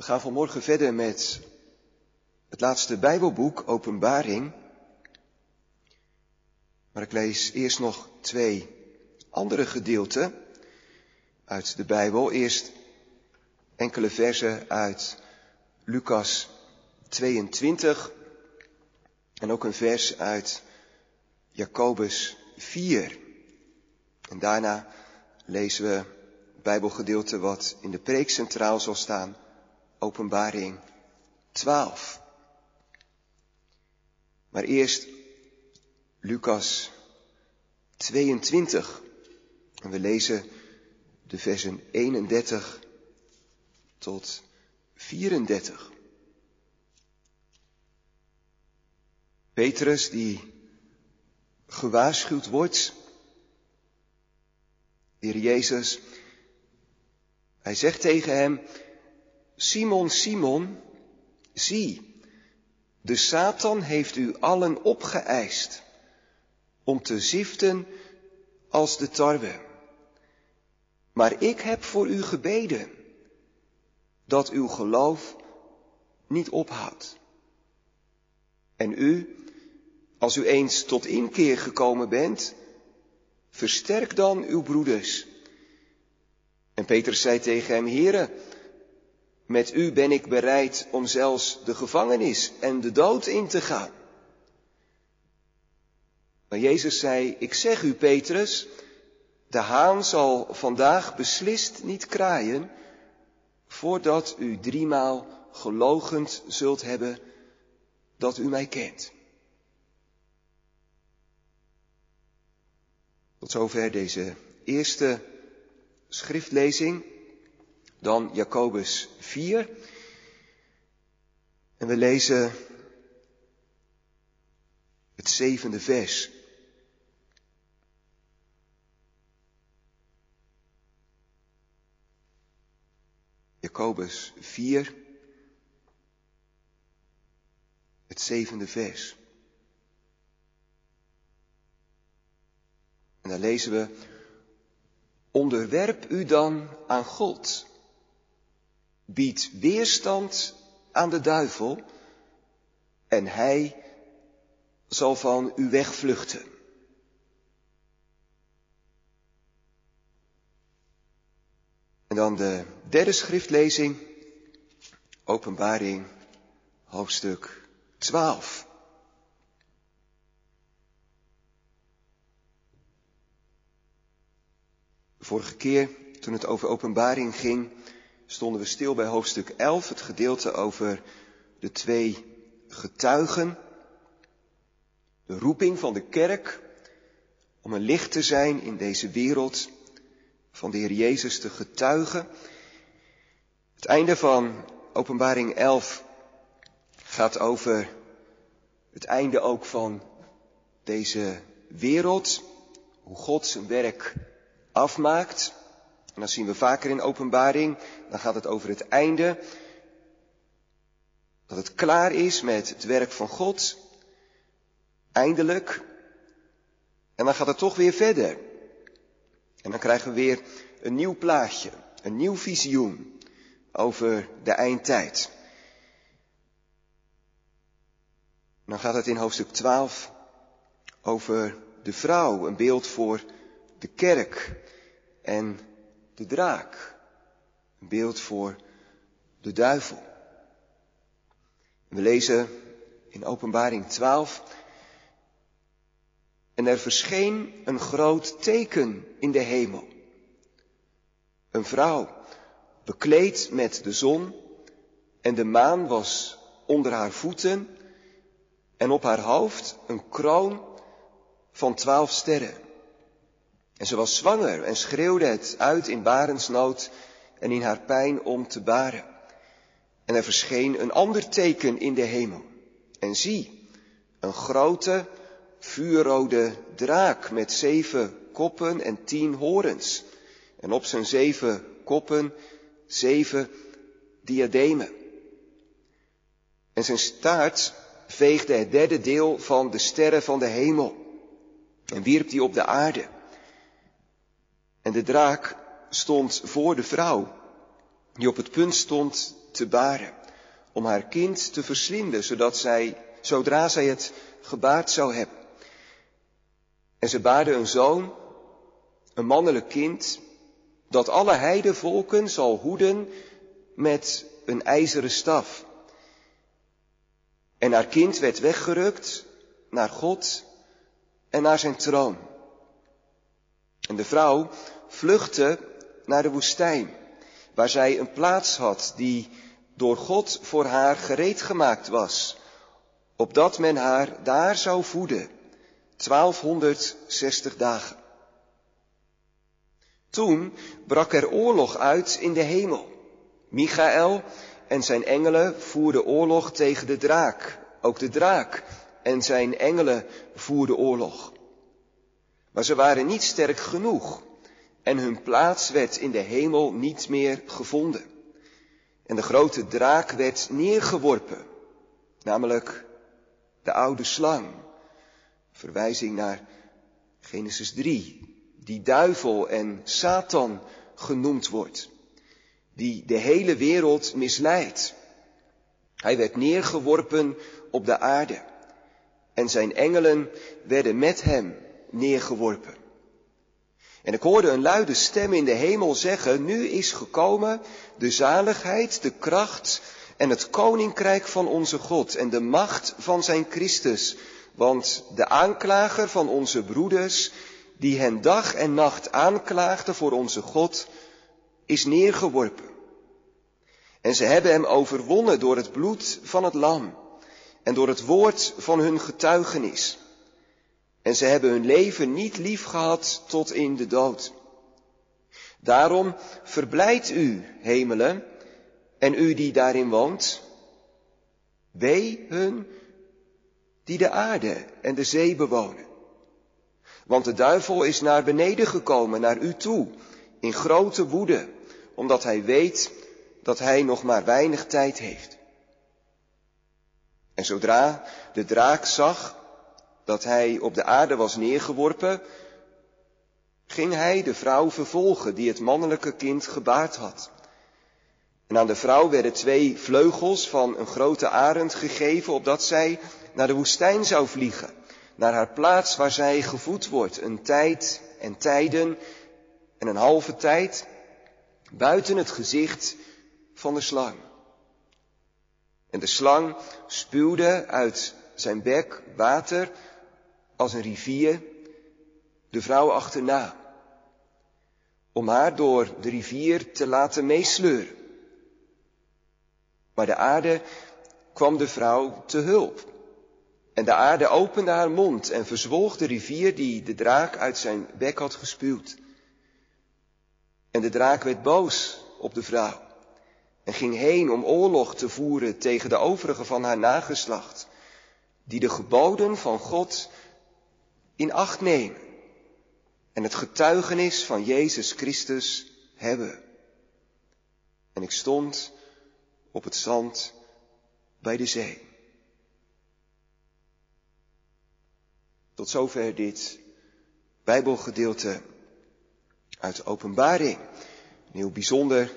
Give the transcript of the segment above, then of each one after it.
We gaan vanmorgen verder met het laatste Bijbelboek, Openbaring. Maar ik lees eerst nog twee andere gedeelten uit de Bijbel. Eerst enkele versen uit Lucas 22 en ook een vers uit Jacobus 4. En daarna lezen we het Bijbelgedeelte wat in de preek centraal zal staan, Openbaring 12. Maar eerst Lucas 22. En we lezen de versen 31 tot 34. Petrus die gewaarschuwd wordt, de Jezus, hij zegt tegen hem, Simon, Simon, zie, de Satan heeft u allen opgeëist om te ziften als de tarwe. Maar ik heb voor u gebeden dat uw geloof niet ophoudt. En u, als u eens tot inkeer gekomen bent, versterk dan uw broeders. En Petrus zei tegen hem, Heere, met u ben ik bereid om zelfs de gevangenis en de dood in te gaan. Maar Jezus zei, ik zeg u Petrus, de haan zal vandaag beslist niet kraaien, voordat u driemaal gelogend zult hebben dat u mij kent. Tot zover deze eerste schriftlezing. Dan Jacobus 4. En we lezen het zevende vers. Jacobus 4, het zevende vers. En daar lezen we, onderwerp u dan aan God. Bied weerstand aan de duivel en hij zal van u wegvluchten. En dan de derde schriftlezing, openbaring, hoofdstuk 12. De vorige keer, toen het over openbaring ging, stonden we stil bij hoofdstuk 11, het gedeelte over de twee getuigen. De roeping van de kerk om een licht te zijn in deze wereld, van de Heer Jezus te getuigen. Het einde van openbaring 11 gaat over het einde ook van deze wereld, hoe God zijn werk afmaakt. En dat zien we vaker in openbaring. Dan gaat het over het einde. Dat het klaar is met het werk van God. Eindelijk. En dan gaat het toch weer verder. En dan krijgen we weer een nieuw plaatje, een nieuw visioen over de eindtijd. Dan gaat het in hoofdstuk 12 over de vrouw, een beeld voor de kerk en de draak, een beeld voor de duivel. We lezen in Openbaring 12 en er verscheen een groot teken in de hemel. Een vrouw, bekleed met de zon, en de maan was onder haar voeten, en op haar hoofd een kroon van twaalf sterren. En ze was zwanger en schreeuwde het uit in barensnood en in haar pijn om te baren. En er verscheen een ander teken in de hemel. En zie, een grote, vuurrode draak met zeven koppen en tien horens. En op zijn zeven koppen zeven diademen. En zijn staart veegde het derde deel van de sterren van de hemel en wierp die op de aarde. En de draak stond voor de vrouw, die op het punt stond te baren, om haar kind te verslinden, zodat zij, zodra zij het gebaard zou hebben. En ze baarde een zoon, een mannelijk kind, dat alle heidevolken zal hoeden met een ijzeren staf. En haar kind werd weggerukt naar God en naar zijn troon. En de vrouw vluchtte naar de woestijn, waar zij een plaats had die door God voor haar gereed gemaakt was, opdat men haar daar zou voeden, 1260 dagen. Toen brak er oorlog uit in de hemel. Michael en zijn engelen voerden oorlog tegen de draak. Ook de draak en zijn engelen voerden oorlog. Maar ze waren niet sterk genoeg en hun plaats werd in de hemel niet meer gevonden. En de grote draak werd neergeworpen, namelijk de oude slang. Verwijzing naar Genesis 3, die duivel en Satan genoemd wordt, die de hele wereld misleidt. Hij werd neergeworpen op de aarde en zijn engelen werden met hem neergeworpen. En ik hoorde een luide stem in de hemel zeggen, nu is gekomen de zaligheid, de kracht en het koninkrijk van onze God en de macht van zijn Christus. Want de aanklager van onze broeders, die hen dag en nacht aanklaagde voor onze God, is neergeworpen. En ze hebben hem overwonnen door het bloed van het lam en door het woord van hun getuigenis. En ze hebben hun leven niet lief gehad tot in de dood. Daarom verblijdt u, hemelen, en u die daarin woont. Wee hun die de aarde en de zee bewonen. Want de duivel is naar beneden gekomen, naar u toe, in grote woede, omdat hij weet dat hij nog maar weinig tijd heeft. En zodra de draak zag dat hij op de aarde was neergeworpen, ging hij de vrouw vervolgen die het mannelijke kind gebaard had. En aan de vrouw werden twee vleugels van een grote arend gegeven, opdat zij naar de woestijn zou vliegen, naar haar plaats waar zij gevoed wordt, een tijd en tijden en een halve tijd, buiten het gezicht van de slang. En de slang spuwde uit zijn bek water als een rivier de vrouw achterna, om haar door de rivier te laten meesleuren. Maar de aarde kwam de vrouw te hulp. En de aarde opende haar mond en verzwolg de rivier die de draak uit zijn bek had gespuwd. En de draak werd boos op de vrouw en ging heen om oorlog te voeren tegen de overige van haar nageslacht, die de geboden van God in acht nemen en het getuigenis van Jezus Christus hebben. En ik stond op het zand bij de zee. Tot zover dit Bijbelgedeelte uit Openbaring. Een heel bijzonder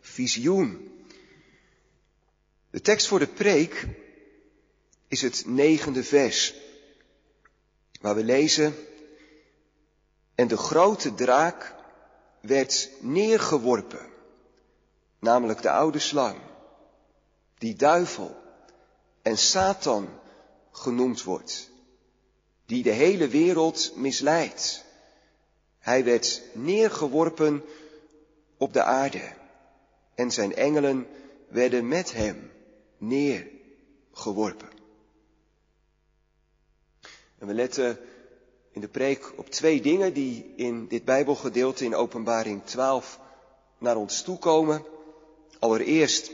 visioen. De tekst voor de preek is het negende vers, waar we lezen, en de grote draak werd neergeworpen, namelijk de oude slang, die duivel en Satan genoemd wordt, die de hele wereld misleidt. Hij werd neergeworpen op de aarde en zijn engelen werden met hem neergeworpen. En we letten in de preek op twee dingen die in dit Bijbelgedeelte in Openbaring 12 naar ons toe komen. Allereerst,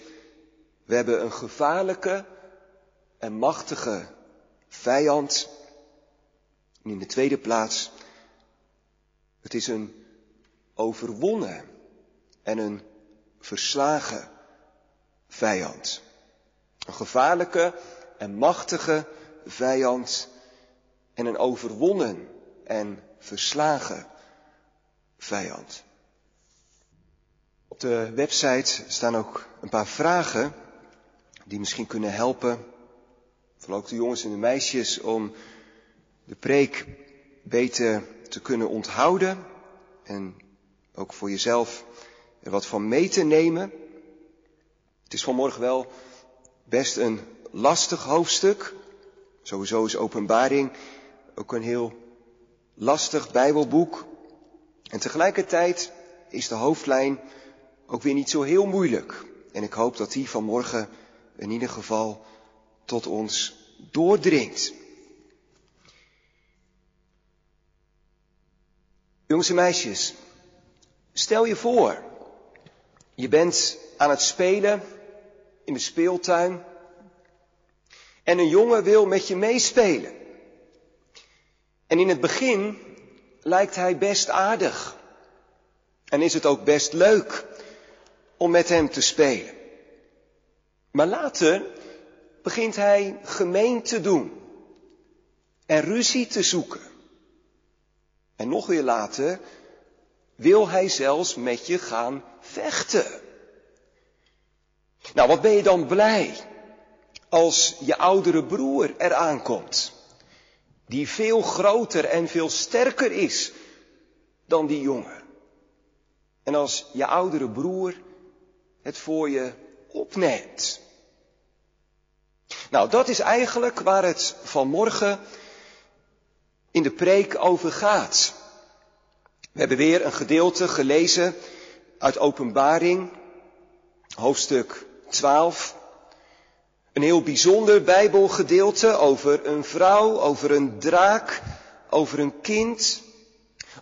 we hebben een gevaarlijke en machtige vijand. En in de tweede plaats, het is een overwonnen en een verslagen vijand. Een gevaarlijke en machtige vijand en een overwonnen en verslagen vijand. Op de website staan ook een paar vragen die misschien kunnen helpen, vooral ook de jongens en de meisjes, om de preek beter te kunnen onthouden en ook voor jezelf er wat van mee te nemen. Het is vanmorgen wel best een lastig hoofdstuk. Sowieso is openbaring ook een heel lastig Bijbelboek. En tegelijkertijd is de hoofdlijn ook weer niet zo heel moeilijk. En ik hoop dat die vanmorgen in ieder geval tot ons doordringt. Jongens en meisjes, stel je voor, je bent aan het spelen in de speeltuin en een jongen wil met je meespelen. En in het begin lijkt hij best aardig en is het ook best leuk om met hem te spelen. Maar later begint hij gemeen te doen en ruzie te zoeken. En nog weer later wil hij zelfs met je gaan vechten. Nou, wat ben je dan blij als je oudere broer eraan komt, die veel groter en veel sterker is dan die jongen. En als je oudere broer het voor je opneemt. Nou, dat is eigenlijk waar het vanmorgen in de preek over gaat. We hebben weer een gedeelte gelezen uit Openbaring, hoofdstuk 12. Een heel bijzonder Bijbelgedeelte over een vrouw, over een draak, over een kind,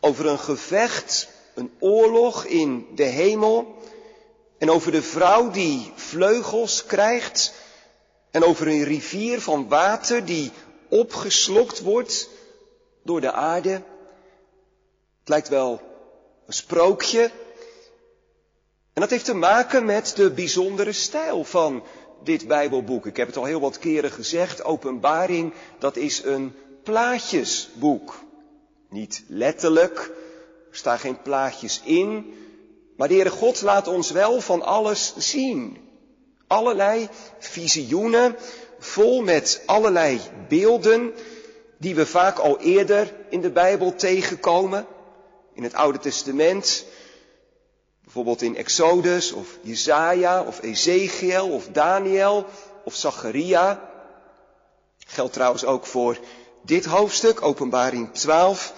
over een gevecht, een oorlog in de hemel en over de vrouw die vleugels krijgt en over een rivier van water die opgeslokt wordt door de aarde. Het lijkt wel een sprookje. En dat heeft te maken met de bijzondere stijl van dit Bijbelboek. Ik heb het al heel wat keren gezegd, Openbaring, dat is een plaatjesboek. Niet letterlijk, er staan geen plaatjes in, maar de Heere God laat ons wel van alles zien. Allerlei visioenen, vol met allerlei beelden, die we vaak al eerder in de Bijbel tegenkomen. In het Oude Testament, bijvoorbeeld in Exodus of Jesaja of Ezekiel of Daniel of Zacharia. Geldt trouwens ook voor dit hoofdstuk, openbaring 12.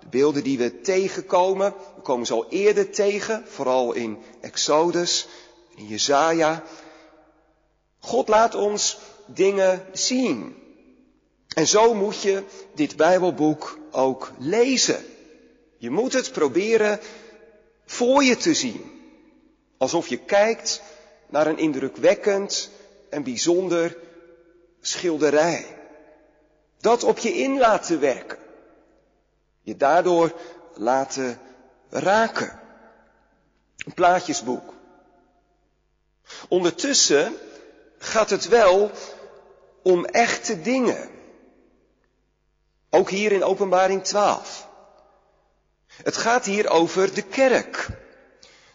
De beelden die we tegenkomen, we komen ze al eerder tegen, vooral in Exodus, in Jesaja. God laat ons dingen zien. En zo moet je dit Bijbelboek ook lezen. Je moet het proberen voor je te zien. Alsof je kijkt naar een indrukwekkend en bijzonder schilderij. Dat op je in laten werken. Je daardoor laten raken. Een plaatjesboek. Ondertussen gaat het wel om echte dingen. Ook hier in Openbaring 12. Het gaat hier over de kerk.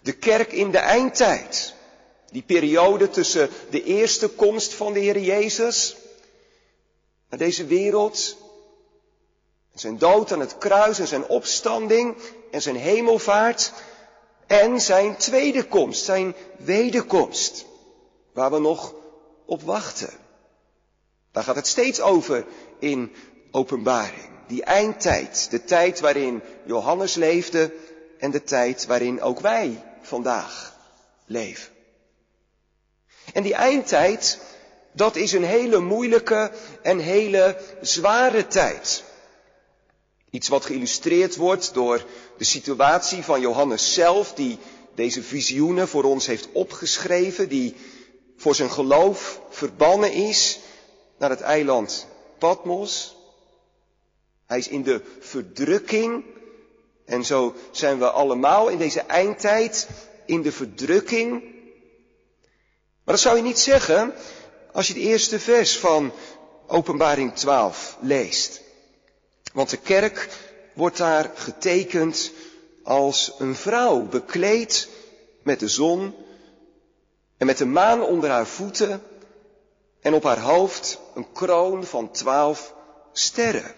De kerk in de eindtijd. Die periode tussen de eerste komst van de Heer Jezus naar deze wereld. Zijn dood aan het kruis en zijn opstanding en zijn hemelvaart. En zijn tweede komst, zijn wederkomst. Waar we nog op wachten. Daar gaat het steeds over in openbaring. Die eindtijd, de tijd waarin Johannes leefde en de tijd waarin ook wij vandaag leven. En die eindtijd, dat is een hele moeilijke en hele zware tijd. Iets wat geïllustreerd wordt door de situatie van Johannes zelf, die deze visioenen voor ons heeft opgeschreven, die voor zijn geloof verbannen is naar het eiland Patmos. Hij is in de verdrukking. En zo zijn we allemaal in deze eindtijd in de verdrukking. Maar dat zou je niet zeggen als je het eerste vers van Openbaring 12 leest. Want de kerk wordt daar getekend als een vrouw, bekleed met de zon en met de maan onder haar voeten en op haar hoofd een kroon van twaalf sterren.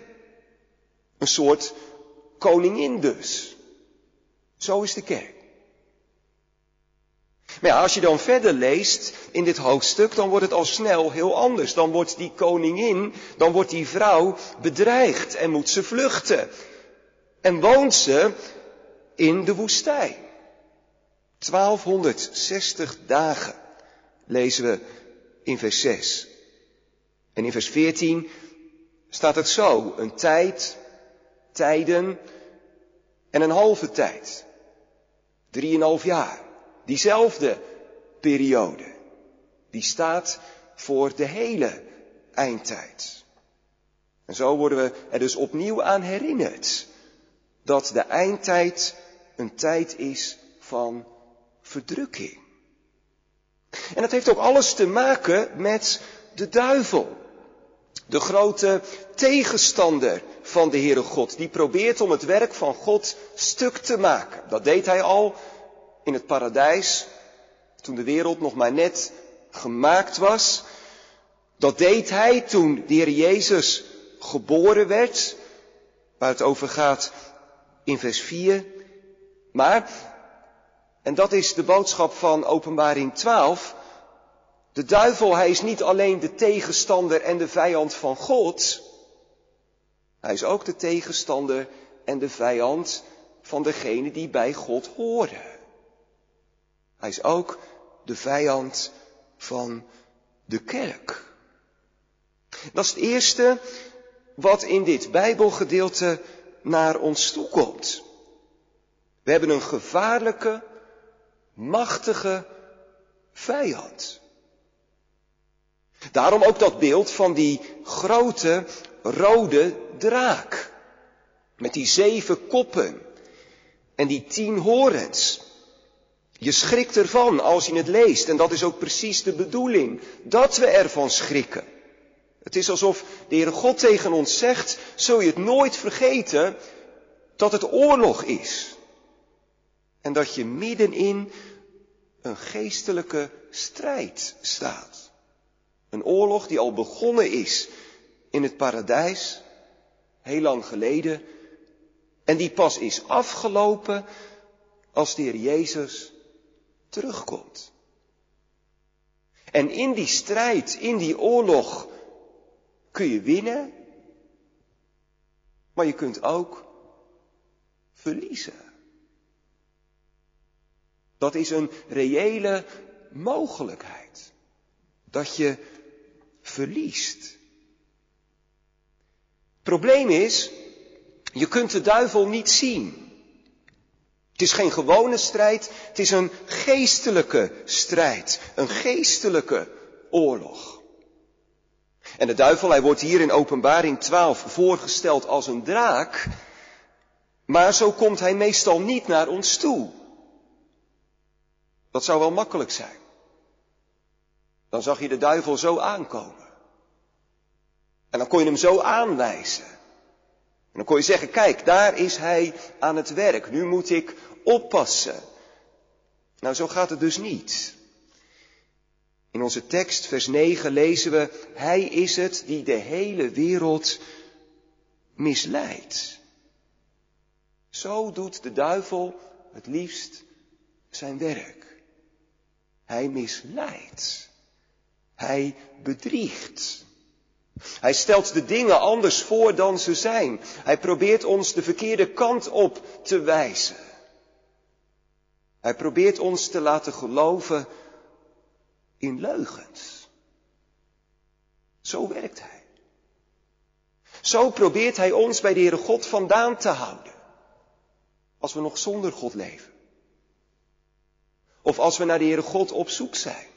Een soort koningin dus. Zo is de kerk. Maar ja, als je dan verder leest in dit hoofdstuk, dan wordt het al snel heel anders. Dan wordt die koningin, dan wordt die vrouw bedreigd en moet ze vluchten. En woont ze in de woestijn. 1260 dagen lezen we in vers 6. En in vers 14 staat het zo, een tijd, tijden en een halve tijd. Drieënhalf jaar. Diezelfde periode. Die staat voor de hele eindtijd. En zo worden we er dus opnieuw aan herinnerd dat de eindtijd een tijd is van verdrukking. En dat heeft ook alles te maken met de duivel. De grote tegenstander van de Heere God. Die probeert om het werk van God stuk te maken. Dat deed hij al in het paradijs. Toen de wereld nog maar net gemaakt was. Dat deed hij toen de Heer Jezus geboren werd. Waar het over gaat in vers 4. Maar, en dat is de boodschap van openbaring 12. De duivel, hij is niet alleen de tegenstander en de vijand van God. Hij is ook de tegenstander en de vijand van degene die bij God horen. Hij is ook de vijand van de kerk. Dat is het eerste wat in dit Bijbelgedeelte naar ons toe komt. We hebben een gevaarlijke, machtige vijand. Daarom ook dat beeld van die grote rode draak. Met die zeven koppen en die tien horens. Je schrikt ervan als je het leest en dat is ook precies de bedoeling, dat we ervan schrikken. Het is alsof de Heere God tegen ons zegt, zul je het nooit vergeten dat het oorlog is. En dat je middenin een geestelijke strijd staat. Een oorlog die al begonnen is in het paradijs, heel lang geleden, en die pas is afgelopen als de Heer Jezus terugkomt. En in die strijd, in die oorlog, kun je winnen, maar je kunt ook verliezen. Dat is een reële mogelijkheid. Dat je verliest. Probleem is, je kunt de duivel niet zien. Het is geen gewone strijd, het is een geestelijke strijd, een geestelijke oorlog. En de duivel, hij wordt hier in Openbaring 12 voorgesteld als een draak, maar zo komt hij meestal niet naar ons toe. Dat zou wel makkelijk zijn. Dan zag je de duivel zo aankomen. En dan kon je hem zo aanwijzen. En dan kon je zeggen, kijk, daar is hij aan het werk. Nu moet ik oppassen. Nou, zo gaat het dus niet. In onze tekst, vers 9, lezen we, Hij is het die de hele wereld misleidt. Zo doet de duivel het liefst zijn werk. Hij misleidt. Hij bedriegt. Hij stelt de dingen anders voor dan ze zijn. Hij probeert ons de verkeerde kant op te wijzen. Hij probeert ons te laten geloven in leugens. Zo werkt hij. Zo probeert hij ons bij de Heere God vandaan te houden. Als we nog zonder God leven. Of als we naar de Heere God op zoek zijn.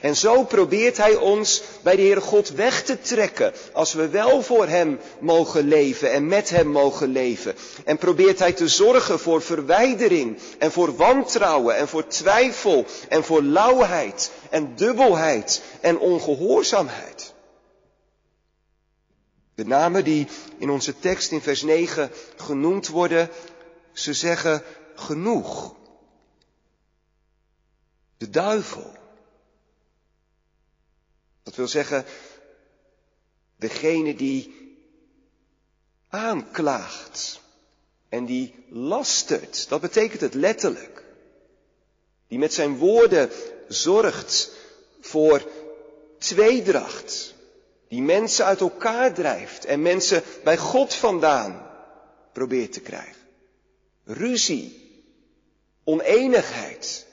En zo probeert Hij ons bij de Heere God weg te trekken, als we wel voor Hem mogen leven en met Hem mogen leven. En probeert Hij te zorgen voor verwijdering en voor wantrouwen en voor twijfel en voor lauwheid en dubbelheid en ongehoorzaamheid. De namen die in onze tekst in vers 9 genoemd worden, ze zeggen genoeg. de duivel. Dat wil zeggen, degene die aanklaagt en die lastert. Dat betekent het letterlijk. Die met zijn woorden zorgt voor tweedracht. Die mensen uit elkaar drijft en mensen bij God vandaan probeert te krijgen. Ruzie, oneenigheid.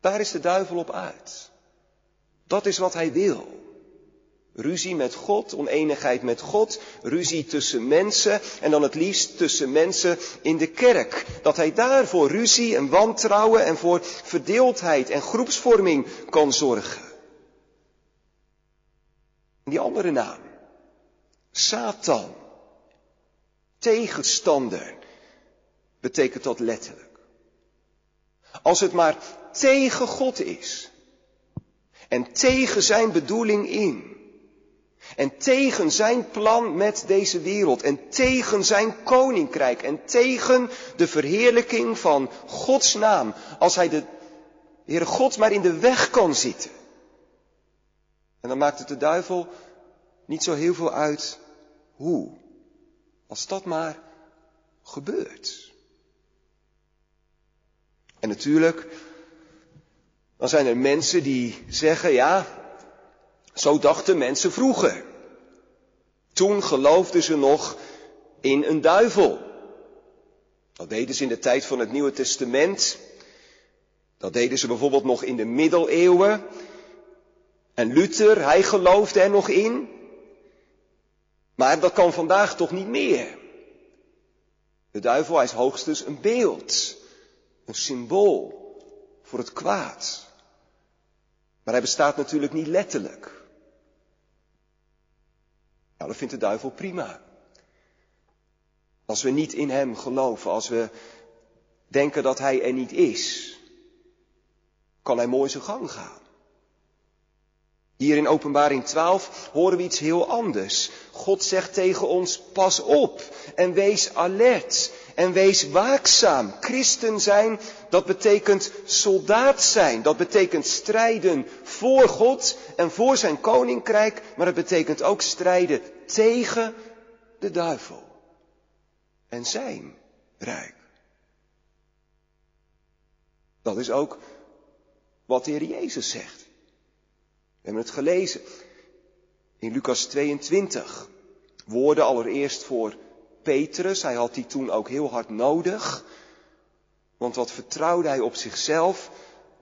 Daar is de duivel op uit. Dat is wat hij wil. Ruzie met God, oneenigheid met God, ruzie tussen mensen en dan het liefst tussen mensen in de kerk. Dat hij daar voor ruzie en wantrouwen en voor verdeeldheid en groepsvorming kan zorgen. Die andere naam, Satan, tegenstander, betekent dat letterlijk. Als het maar tegen God is en tegen zijn bedoeling in en tegen zijn plan met deze wereld. En tegen zijn koninkrijk. En tegen de verheerlijking van Gods naam. Als hij de Heere God maar in de weg kan zitten. En dan maakt het de duivel niet zo heel veel uit hoe. Als dat maar gebeurt. En natuurlijk, dan zijn er mensen die zeggen, ja, zo dachten mensen vroeger. Toen geloofden ze nog in een duivel. Dat deden ze in de tijd van het Nieuwe Testament. Dat deden ze bijvoorbeeld nog in de middeleeuwen. En Luther, hij geloofde er nog in. Maar dat kan vandaag toch niet meer. De duivel is hoogstens een beeld, een symbool voor het kwaad. Maar hij bestaat natuurlijk niet letterlijk. Nou, dat vindt de duivel prima. Als we niet in hem geloven, als we denken dat hij er niet is, kan hij mooi zijn gang gaan. Hier in Openbaring 12 horen we iets heel anders. God zegt tegen ons, pas op en wees alert en wees waakzaam. Christen zijn, dat betekent soldaat zijn. Dat betekent strijden voor God en voor zijn koninkrijk, maar het betekent ook strijden tegen de duivel en zijn rijk. Dat is ook wat de Heer Jezus zegt. We hebben het gelezen in Lucas 22. Woorden allereerst voor Petrus. Hij had die toen ook heel hard nodig. Want wat vertrouwde hij op zichzelf?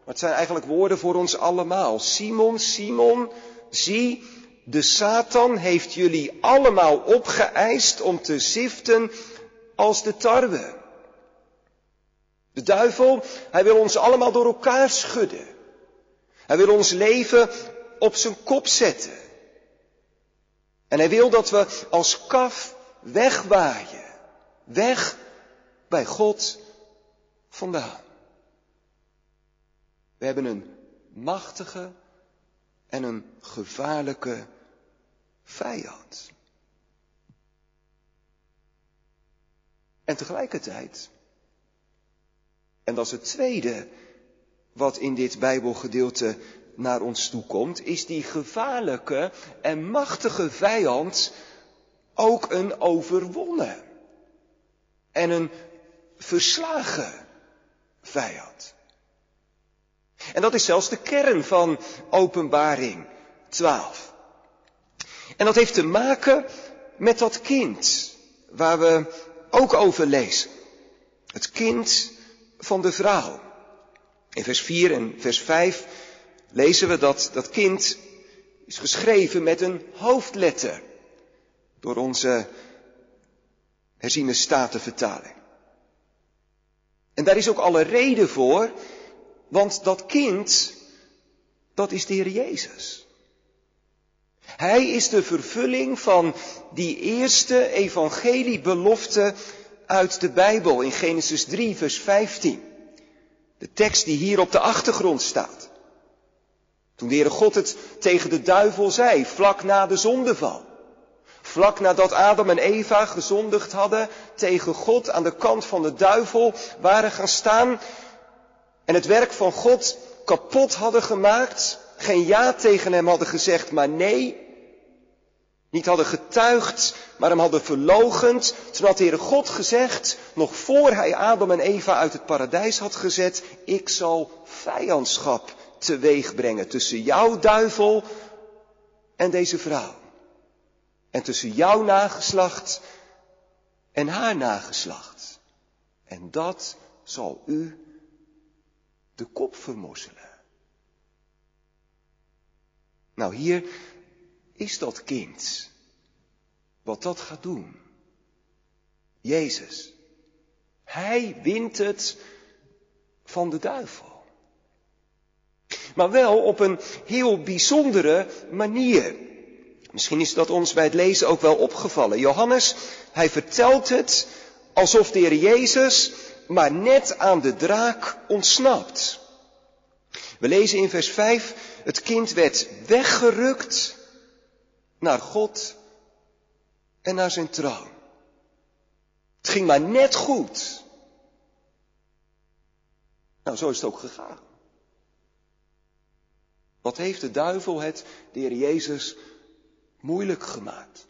Maar het zijn eigenlijk woorden voor ons allemaal. Simon, Simon, zie, de Satan heeft jullie allemaal opgeëist om te ziften als de tarwe. De duivel, hij wil ons allemaal door elkaar schudden. Hij wil ons leven op zijn kop zetten. En hij wil dat we als kaf wegwaaien. Weg bij God vandaan. We hebben een machtige en een gevaarlijke vijand. En tegelijkertijd, en dat is het tweede wat in dit Bijbelgedeelte naar ons toe komt, is die gevaarlijke en machtige vijand ook een overwonnen en een verslagen vijand. En dat is zelfs de kern van Openbaring 12. En dat heeft te maken met dat kind waar we ook over lezen. Het kind van de vrouw. In vers 4 en vers 5 lezen we dat dat kind is geschreven met een hoofdletter door onze herziene statenvertaling. En daar is ook alle reden voor, want dat kind, dat is de Heer Jezus. Hij is de vervulling van die eerste evangeliebelofte uit de Bijbel in Genesis 3, vers 15. De tekst die hier op de achtergrond staat. Toen de Heere God het tegen de duivel zei, vlak na de zondeval. Vlak nadat Adam en Eva gezondigd hadden tegen God aan de kant van de duivel waren gaan staan, en het werk van God kapot hadden gemaakt, geen ja tegen hem hadden gezegd, maar nee, niet hadden getuigd, maar hem hadden verlogend, toen had de Heere God gezegd, nog voor hij Adam en Eva uit het paradijs had gezet, ik zal vijandschap teweeg brengen tussen jouw duivel en deze vrouw. En tussen jouw nageslacht en haar nageslacht. En dat zal u de kop vermorzelen. Nou, hier is dat kind. Wat dat gaat doen. Jezus. Hij wint het van de duivel. Maar wel op een heel bijzondere manier. Misschien is dat ons bij het lezen ook wel opgevallen. Johannes, hij vertelt het alsof de Heer Jezus maar net aan de draak ontsnapt. We lezen in vers 5, het kind werd weggerukt naar God en naar zijn troon. Het ging maar net goed. Nou, zo is het ook gegaan. Wat heeft de duivel het, de Heer Jezus, moeilijk gemaakt?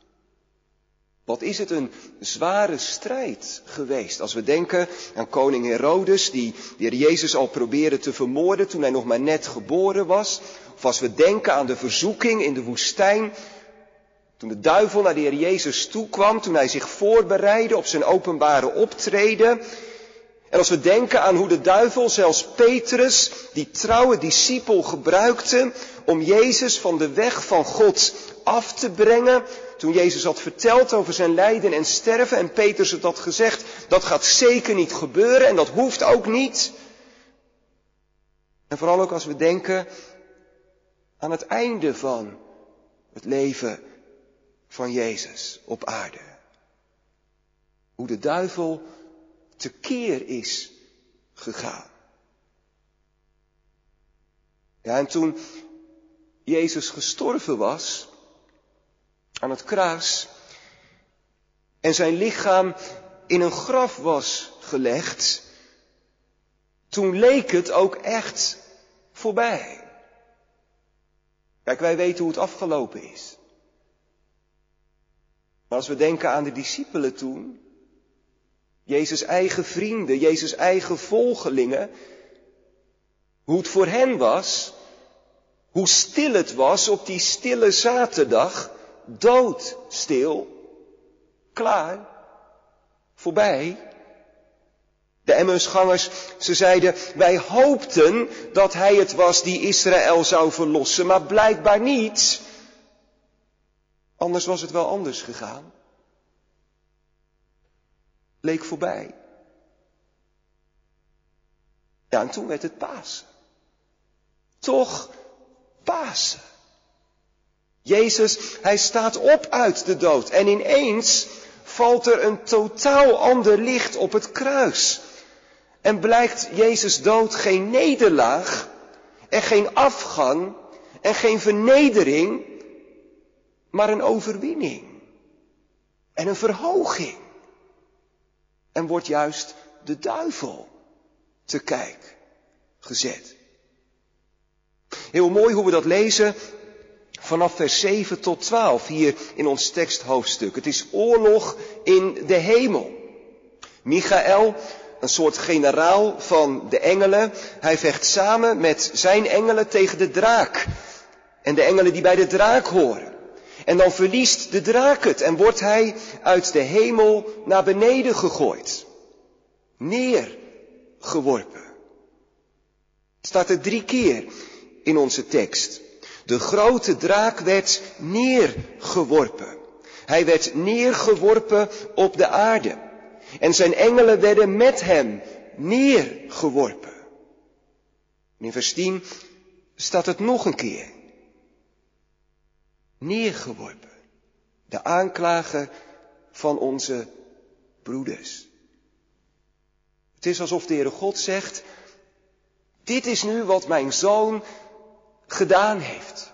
Wat is het een zware strijd geweest als we denken aan koning Herodes die de Heer Jezus al probeerde te vermoorden toen hij nog maar net geboren was. Of als we denken aan de verzoeking in de woestijn toen de duivel naar de Heer Jezus toekwam, toen hij zich voorbereidde op zijn openbare optreden. En als we denken aan hoe de duivel zelfs Petrus, die trouwe discipel, gebruikte om Jezus van de weg van God af te brengen. Toen Jezus had verteld over zijn lijden en sterven en Petrus had gezegd, dat gaat zeker niet gebeuren en dat hoeft ook niet. En vooral ook als we denken aan het einde van het leven van Jezus op aarde. Hoe de duivel tekeer is gegaan. Ja, en toen Jezus gestorven was aan het kruis en zijn lichaam in een graf was gelegd, toen leek het ook echt voorbij. Kijk, wij weten hoe het afgelopen is. Maar als we denken aan de discipelen toen, Jezus' eigen vrienden, Jezus' eigen volgelingen, hoe het voor hen was, hoe stil het was op die stille zaterdag, doodstil, klaar, voorbij. De Emmausgangers, ze zeiden, wij hoopten dat hij het was die Israël zou verlossen, maar blijkbaar niet. Anders was het wel anders gegaan. Leek voorbij. Ja, en toen werd het Pasen. Toch Pasen. Jezus, hij staat op uit de dood en ineens valt er een totaal ander licht op het kruis. En blijkt Jezus dood geen nederlaag en geen afgang en geen vernedering, maar een overwinning en een verhoging. En wordt juist de duivel te kijk gezet. Heel mooi hoe we dat lezen vanaf vers 7 tot 12 hier in ons teksthoofdstuk. Het is oorlog in de hemel. Michael, een soort generaal van de engelen, hij vecht samen met zijn engelen tegen de draak. En de engelen die bij de draak horen. En dan verliest de draak het en wordt hij uit de hemel naar beneden gegooid. Neergeworpen. Staat er drie keer in onze tekst. De grote draak werd neergeworpen. Hij werd neergeworpen op de aarde. En zijn engelen werden met hem neergeworpen. In vers 10 staat het nog een keer neergeworpen. De aanklager van onze broeders. Het is alsof de Heere God zegt, dit is nu wat mijn zoon gedaan heeft.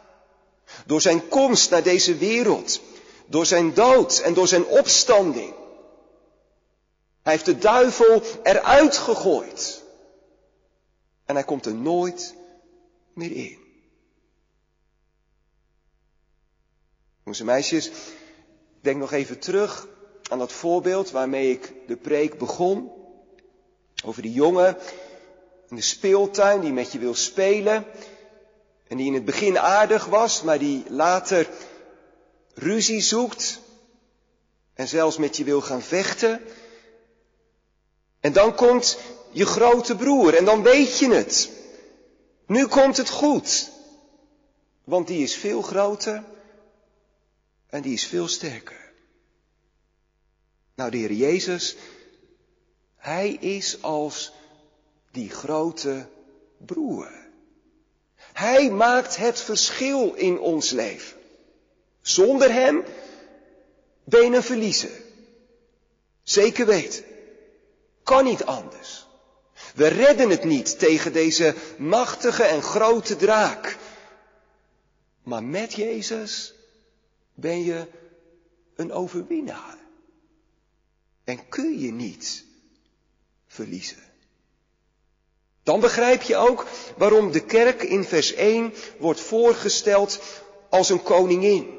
Door zijn komst naar deze wereld, door zijn dood en door zijn opstanding. Hij heeft de duivel eruit gegooid. En hij komt er nooit meer in. Jongens en meisjes, denk nog even terug aan dat voorbeeld waarmee ik de preek begon. Over die jongen in de speeltuin die met je wil spelen. En die in het begin aardig was, maar die later ruzie zoekt. En zelfs met je wil gaan vechten. En dan komt je grote broer en dan weet je het. Nu komt het goed. Want die is veel groter en die is veel sterker. Nou, de Heer Jezus, Hij is als die grote broer. Hij maakt het verschil in ons leven. Zonder Hem ben je een verliezer. Zeker weten. Kan niet anders. We redden het niet tegen deze machtige en grote draak. Maar met Jezus ben je een overwinnaar. En kun je niet verliezen. Dan begrijp je ook waarom de kerk in vers 1 wordt voorgesteld als een koningin.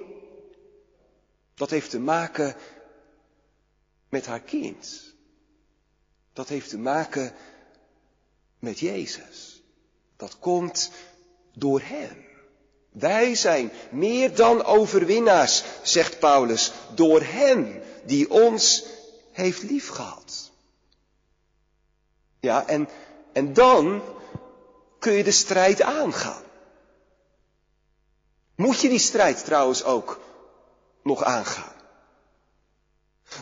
Dat heeft te maken met haar kind. Dat heeft te maken met Jezus. Dat komt door Hem. Wij zijn meer dan overwinnaars, zegt Paulus, door Hem die ons heeft liefgehad. Ja, en, en dan kun je de strijd aangaan. Moet je die strijd trouwens ook nog aangaan?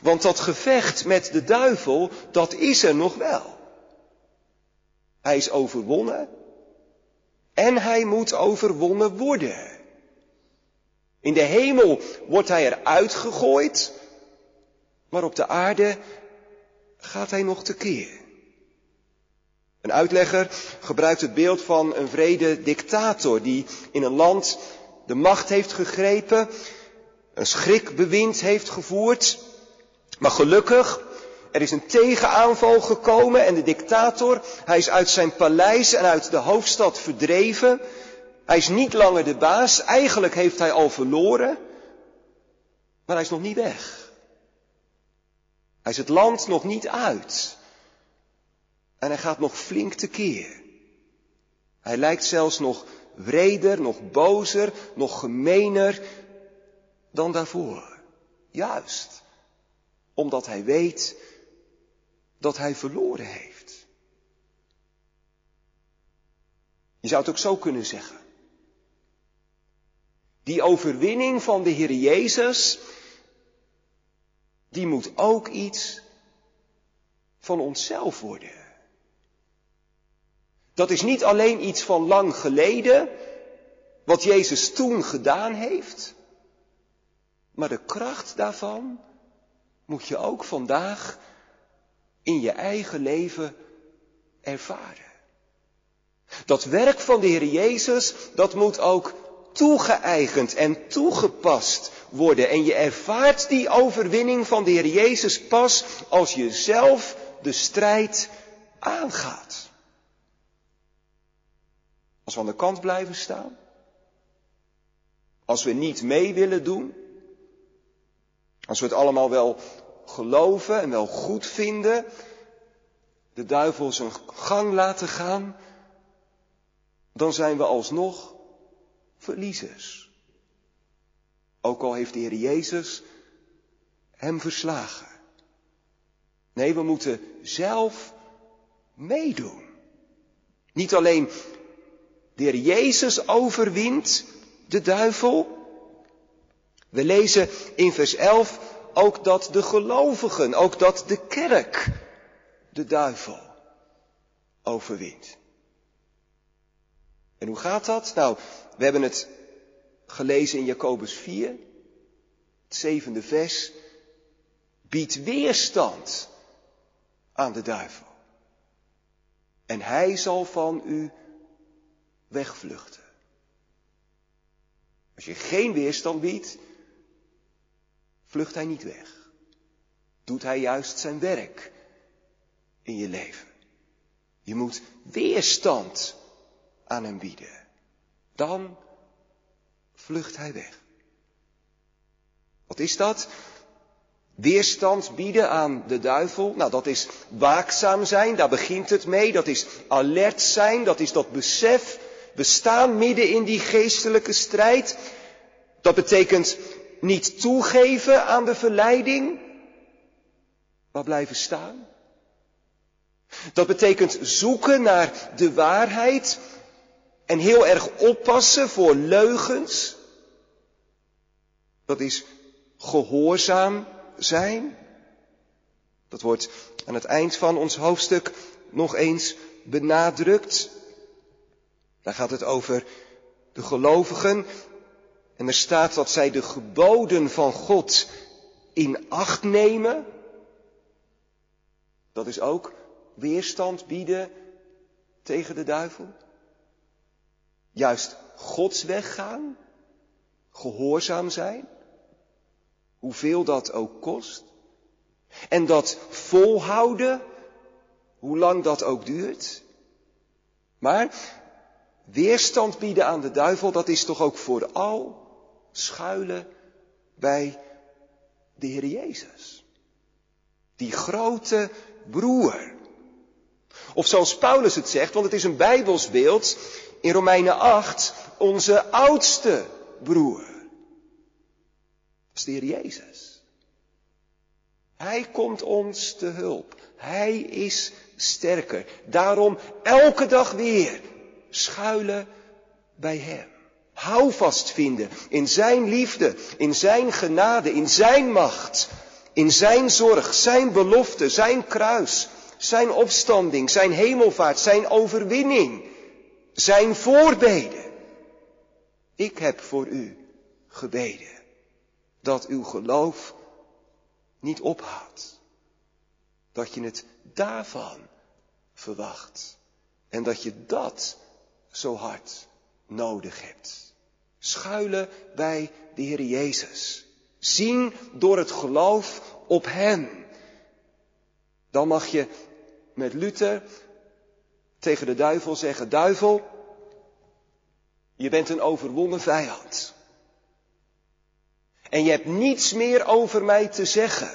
Want dat gevecht met de duivel, dat is er nog wel. Hij is overwonnen en hij moet overwonnen worden. In de hemel wordt hij eruit gegooid, maar op de aarde gaat hij nog tekeer. Een uitlegger gebruikt het beeld van een vrede dictator die in een land de macht heeft gegrepen, een schrikbewind heeft gevoerd, maar gelukkig er is een tegenaanval gekomen en de dictator, hij is uit zijn paleis en uit de hoofdstad verdreven. Hij is niet langer de baas, eigenlijk heeft hij al verloren, maar hij is nog niet weg. Hij is het land nog niet uit. En hij gaat nog flink tekeer. Hij lijkt zelfs nog wreder, nog bozer, nog gemener dan daarvoor. Juist omdat hij weet dat hij verloren heeft. Je zou het ook zo kunnen zeggen. Die overwinning van de Heer Jezus, die moet ook iets van onszelf worden. Dat is niet alleen iets van lang geleden, wat Jezus toen gedaan heeft, maar de kracht daarvan moet je ook vandaag in je eigen leven ervaren. Dat werk van de Heer Jezus, dat moet ook toegeëigend en toegepast worden. En je ervaart die overwinning van de Heer Jezus pas als je zelf de strijd aangaat. Als we aan de kant blijven staan. Als we niet mee willen doen. Als we het allemaal wel geloven en wel goed vinden, de duivel zijn gang laten gaan, dan zijn we alsnog verliezers. Ook al heeft de Heer Jezus hem verslagen. Nee, we moeten zelf meedoen. Niet alleen de Heer Jezus overwint de duivel. We lezen in vers 11 ook dat de gelovigen, ook dat de kerk de duivel overwint. En hoe gaat dat? Nou, we hebben het gelezen in Jacobus 4, het zevende vers. Biedt weerstand aan de duivel. En hij zal van u wegvluchten. Als je geen weerstand biedt, vlucht hij niet weg. Doet hij juist zijn werk in je leven. Je moet weerstand aan hem bieden. Dan vlucht hij weg. Wat is dat? Weerstand bieden aan de duivel. Nou, dat is waakzaam zijn, daar begint het mee. Dat is alert zijn, dat is dat besef. We staan midden in die geestelijke strijd. Dat betekent niet toegeven aan de verleiding, maar blijven staan. Dat betekent zoeken naar de waarheid en heel erg oppassen voor leugens. Dat is gehoorzaam zijn. Dat wordt aan het eind van ons hoofdstuk nog eens benadrukt. Daar gaat het over de gelovigen. En er staat dat zij de geboden van God in acht nemen. Dat is ook weerstand bieden tegen de duivel. Juist Gods weg gaan. Gehoorzaam zijn hoeveel dat ook kost. En dat volhouden, hoe lang dat ook duurt. Maar weerstand bieden aan de duivel, dat is toch ook vooral schuilen bij de Heer Jezus. Die grote broer. Of zoals Paulus het zegt, want het is een Bijbels beeld, in Romeinen 8, onze oudste broer is de Heer Jezus. Hij komt ons te hulp. Hij is sterker. Daarom elke dag weer schuilen bij Hem. Houvast vinden in Zijn liefde, in Zijn genade, in Zijn macht, in Zijn zorg, Zijn belofte, Zijn kruis, Zijn opstanding, Zijn hemelvaart, Zijn overwinning, Zijn voorbeden. Ik heb voor u gebeden dat uw geloof niet ophoudt. Dat je het daarvan verwacht. En dat je dat zo hard nodig hebt. Schuilen bij de Heer Jezus. Zien door het geloof op Hem. Dan mag je met Luther tegen de duivel zeggen, duivel, je bent een overwonnen vijand. En je hebt niets meer over mij te zeggen.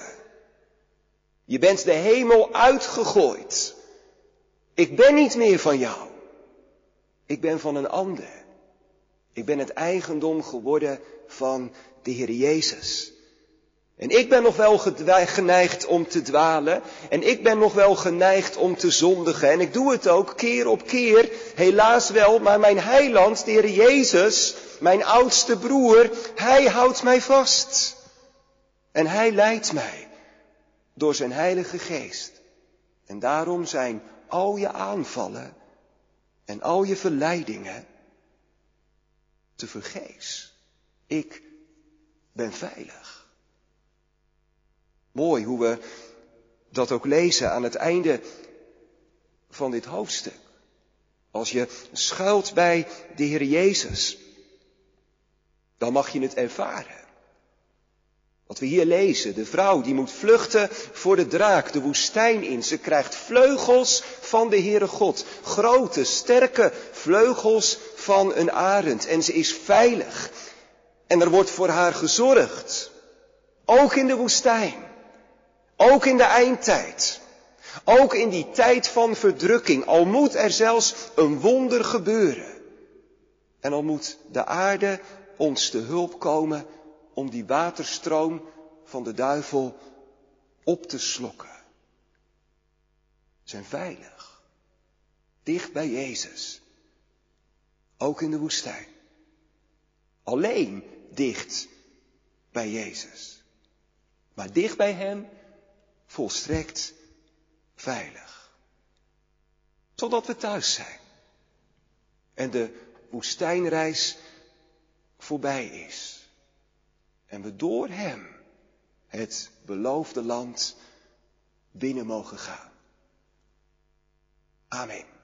Je bent de hemel uitgegooid. Ik ben niet meer van jou. Ik ben van een ander. Ik ben het eigendom geworden van de Heer Jezus. En ik ben nog wel geneigd om te dwalen. En ik ben nog wel geneigd om te zondigen. En ik doe het ook keer op keer. Helaas wel, maar mijn heiland, de Heer Jezus, mijn oudste broer, hij houdt mij vast. En hij leidt mij door zijn heilige geest. En daarom zijn al je aanvallen en al je verleidingen te vergeefs. Ik ben veilig. Mooi hoe we dat ook lezen aan het einde van dit hoofdstuk. Als je schuilt bij de Heer Jezus, dan mag je het ervaren. Wat we hier lezen, de vrouw die moet vluchten voor de draak, de woestijn in. Ze krijgt vleugels van de Heere God. Grote, sterke vleugels van een arend. En ze is veilig. En er wordt voor haar gezorgd. Ook in de woestijn. Ook in de eindtijd. Ook in die tijd van verdrukking. Al moet er zelfs een wonder gebeuren. En al moet de aarde ons te hulp komen om die waterstroom van de duivel op te slokken. Zijn veilig. Dicht bij Jezus. Ook in de woestijn. Alleen dicht bij Jezus. Maar dicht bij Hem volstrekt veilig. Totdat we thuis zijn. En de woestijnreis voorbij is. En we door Hem het beloofde land binnen mogen gaan. Amen.